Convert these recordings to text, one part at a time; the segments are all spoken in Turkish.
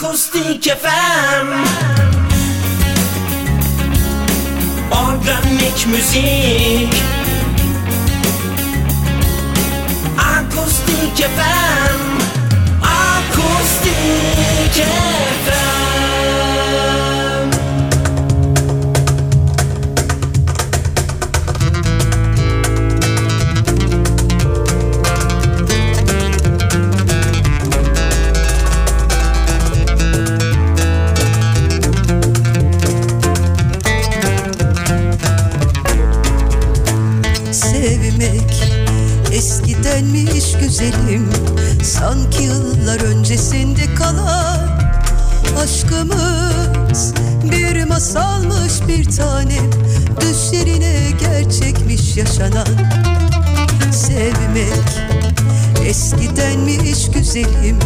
Akustik FM Organik müzik. Akustik FM Akustik FM Sanki yıllar öncesinde kalan Aşkımız bir masalmış bir tanem Düşlerine gerçekmiş yaşanan Sevmek. Eskidenmiş güzelim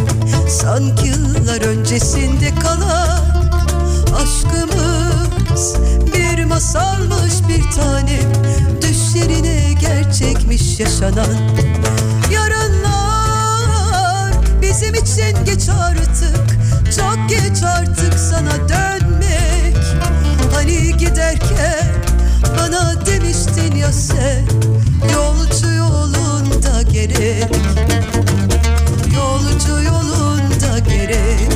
Sanki yıllar öncesinde kalan Aşkımız bir masalmış bir tanem Düşlerine gerçekmiş yaşanan Yarınlar bizim için geç artık. Çok geç artık sana dönmek. Hani giderken bana demiştin ya sen Yolcu yolunda gerek. Yolcu yolunda gerek.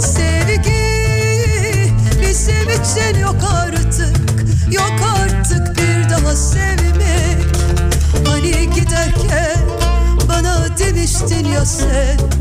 Sevgi bizim için yok artık. Yok artık bir daha sevmek. Hani giderken bana demiştin ya sen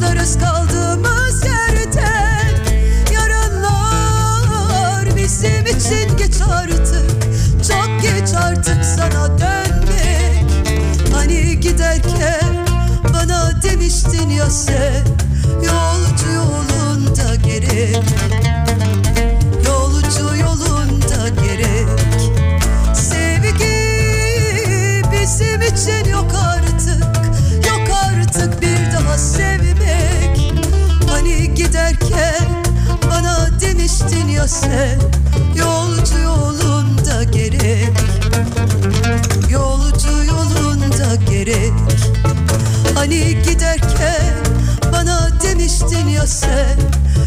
Başlarız kaldığımız yerden Yarınlar bizim için geç artık. Çok geç artık sana dönmek. Hani giderken bana demiştin ya sen Yolcu yolunda gerek. Yolcu yolunda gerek. Hani giderken bana demiştin ya sen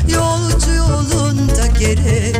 Yolcu yolunda gerek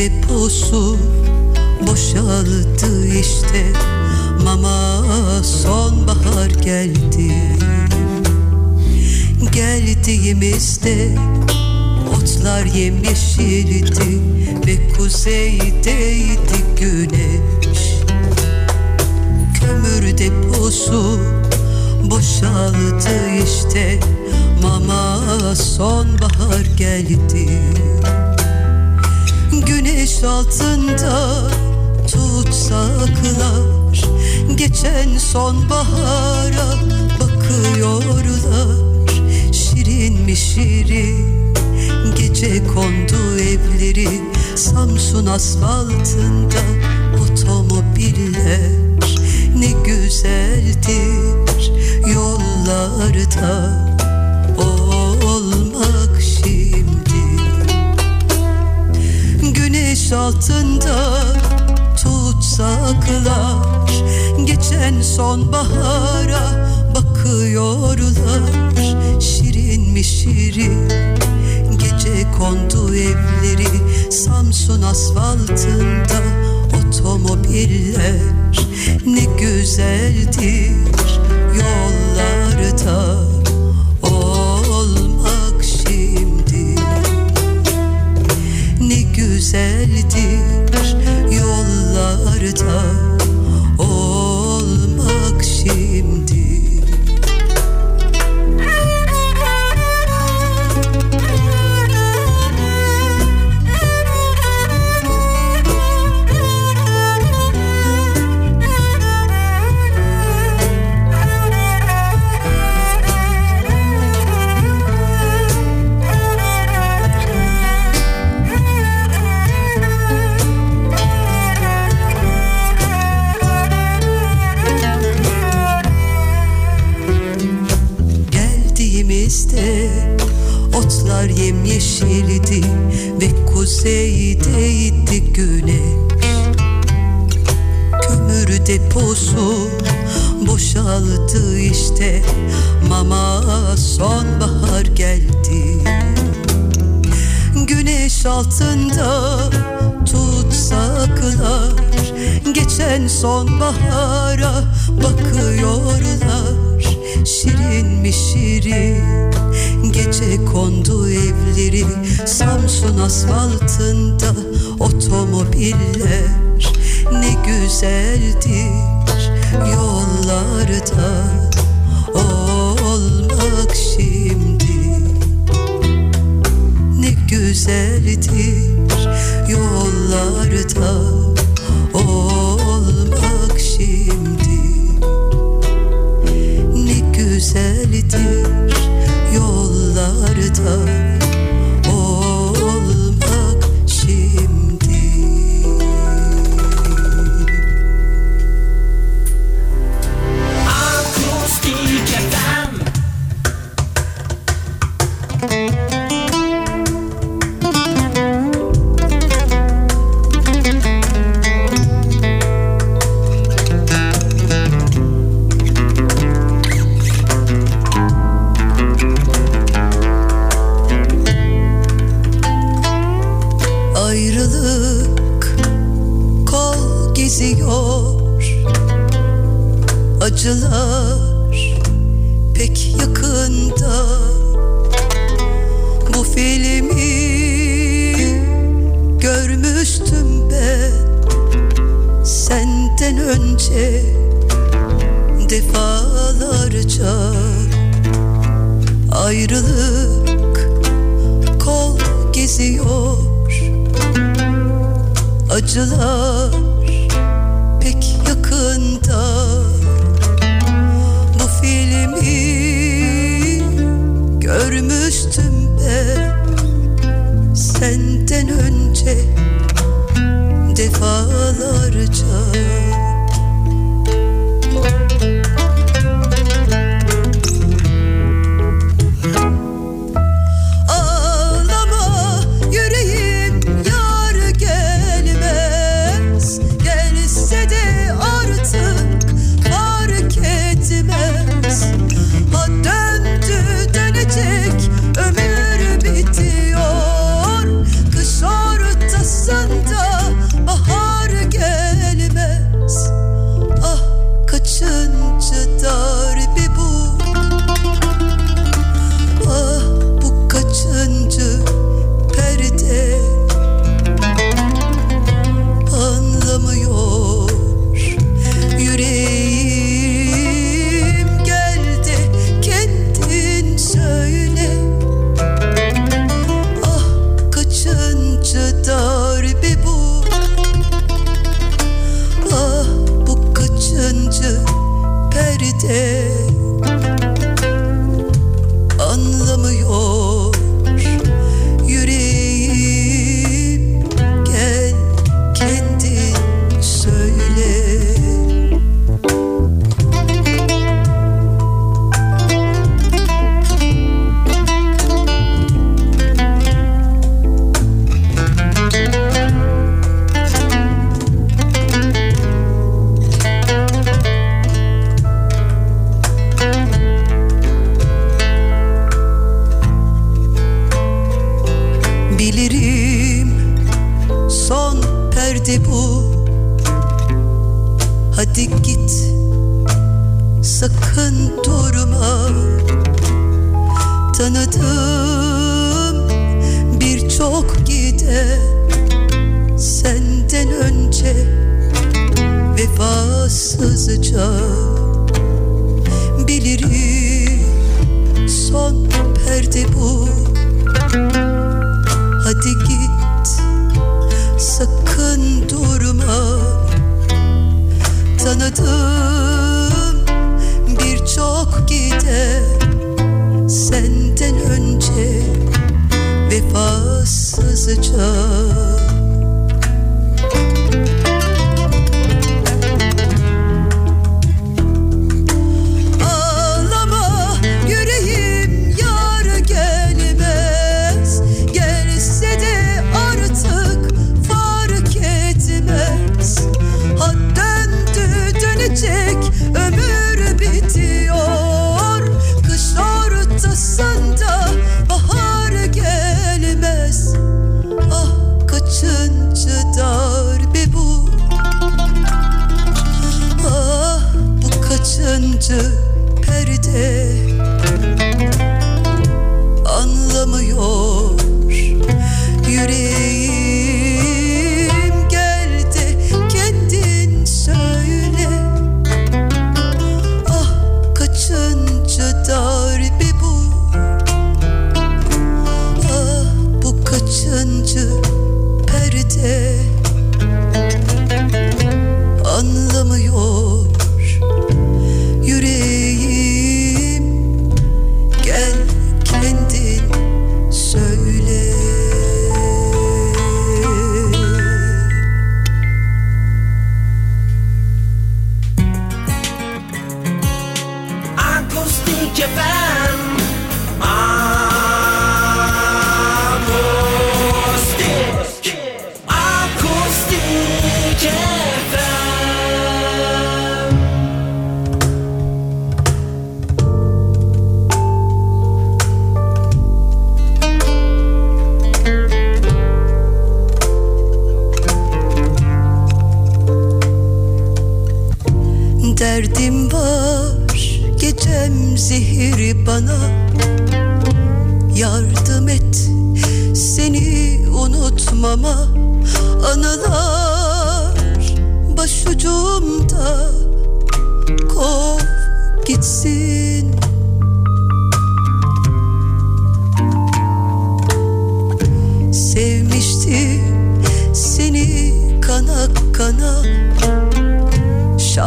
deposu boşaldı işte. Mama sonbahar geldi. Geldiğimizde otlar yemyeşildi Ve kuzeydeydi güneş. Kömür deposu boşaldı işte. Mama sonbahar geldi Güneş altında tutsaklar. Geçen sonbahara bakıyorlar. Şirin mi şirin? Gece kondu evleri. Samsun asfaltında otomobiller. Ne güzeldir yollarda. Olmak Güneş altında tutsaklar. Geçen sonbahara bakıyorlar. Şirin mi şirin? Gece kondu evleri. Samsun asfaltında otomobiller. Ne güzeldir yollarda deposu boşaldı işte. Mama sonbahar geldi. Güneş altında tutsaklar Geçen sonbahara bakıyorlar. Şirin mi şirin gece kondu evleri. Samsun asfaltında otomobiller Ne güzeldir yollarda olmak şimdi. Ne güzeldir yollarda Senden önce defalarca Ayrılık kol geziyor. Acılar pek yakında. Bu filmi görmüştüm ben Senden önce defalarca Bilirim son perde bu. Hadi git sakın durma. Tanıdım birçok gider Senden önce vefasızca. you found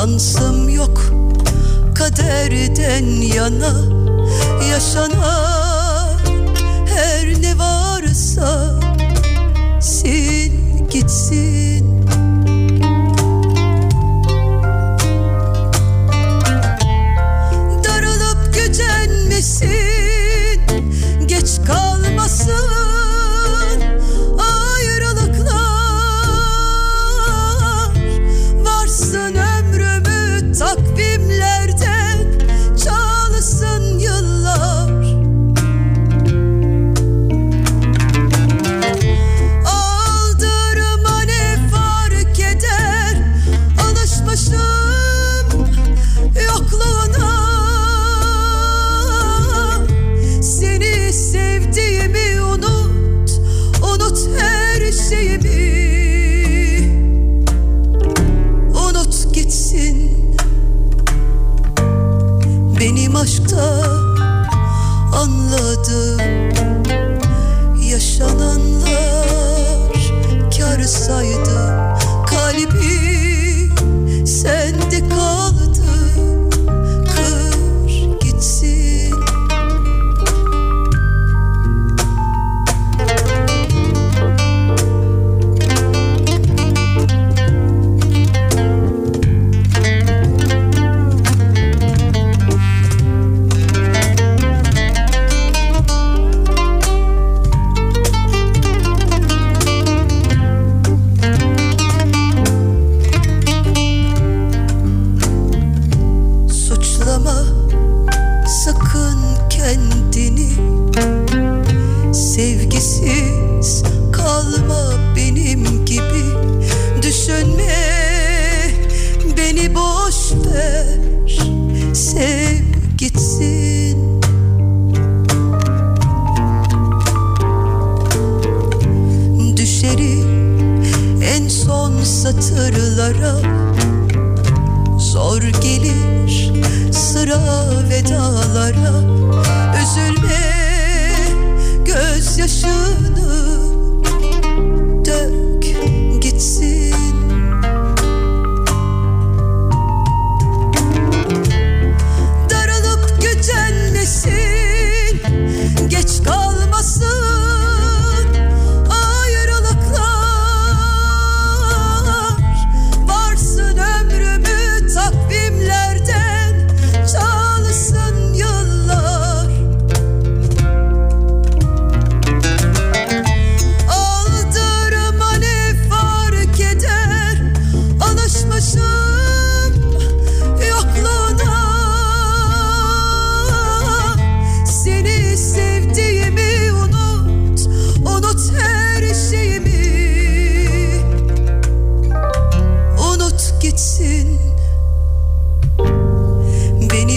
şansım yok kaderden yana. Yaşanan her ne varsa sil gitsin.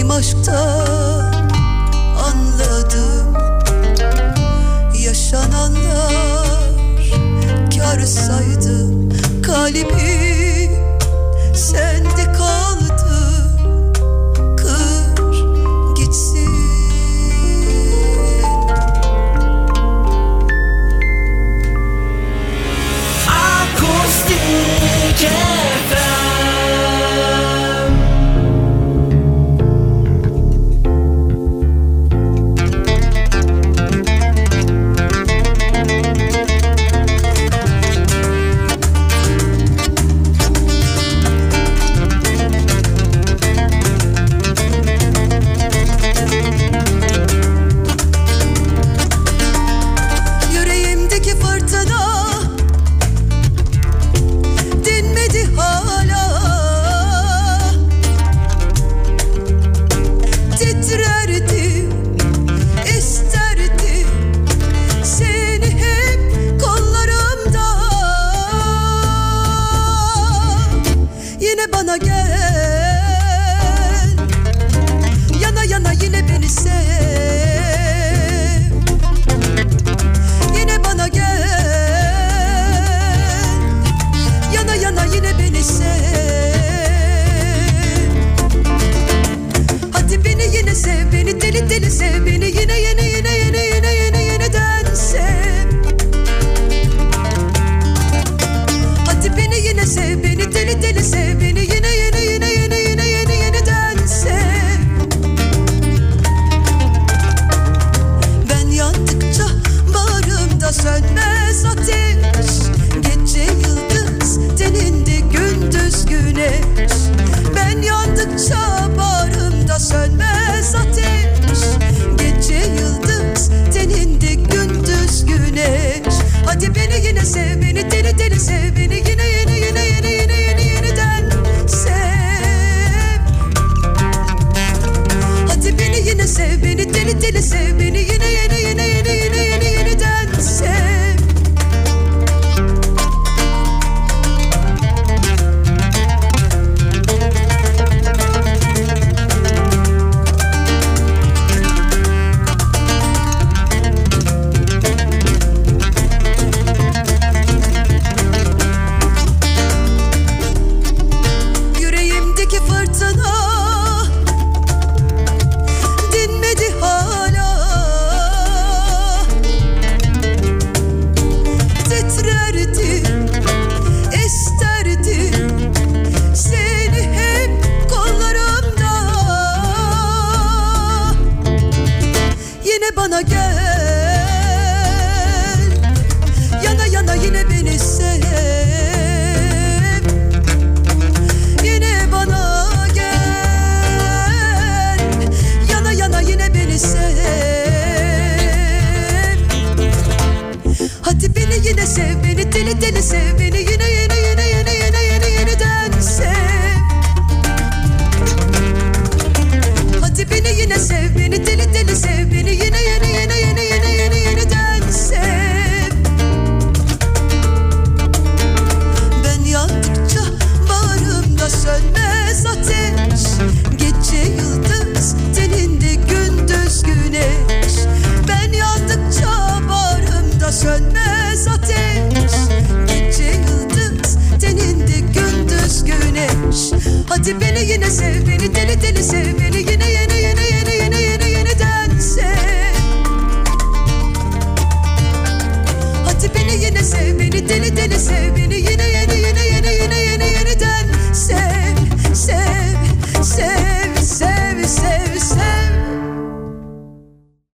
benim aşkta anladım. Yaşananlar kar saydım kalbim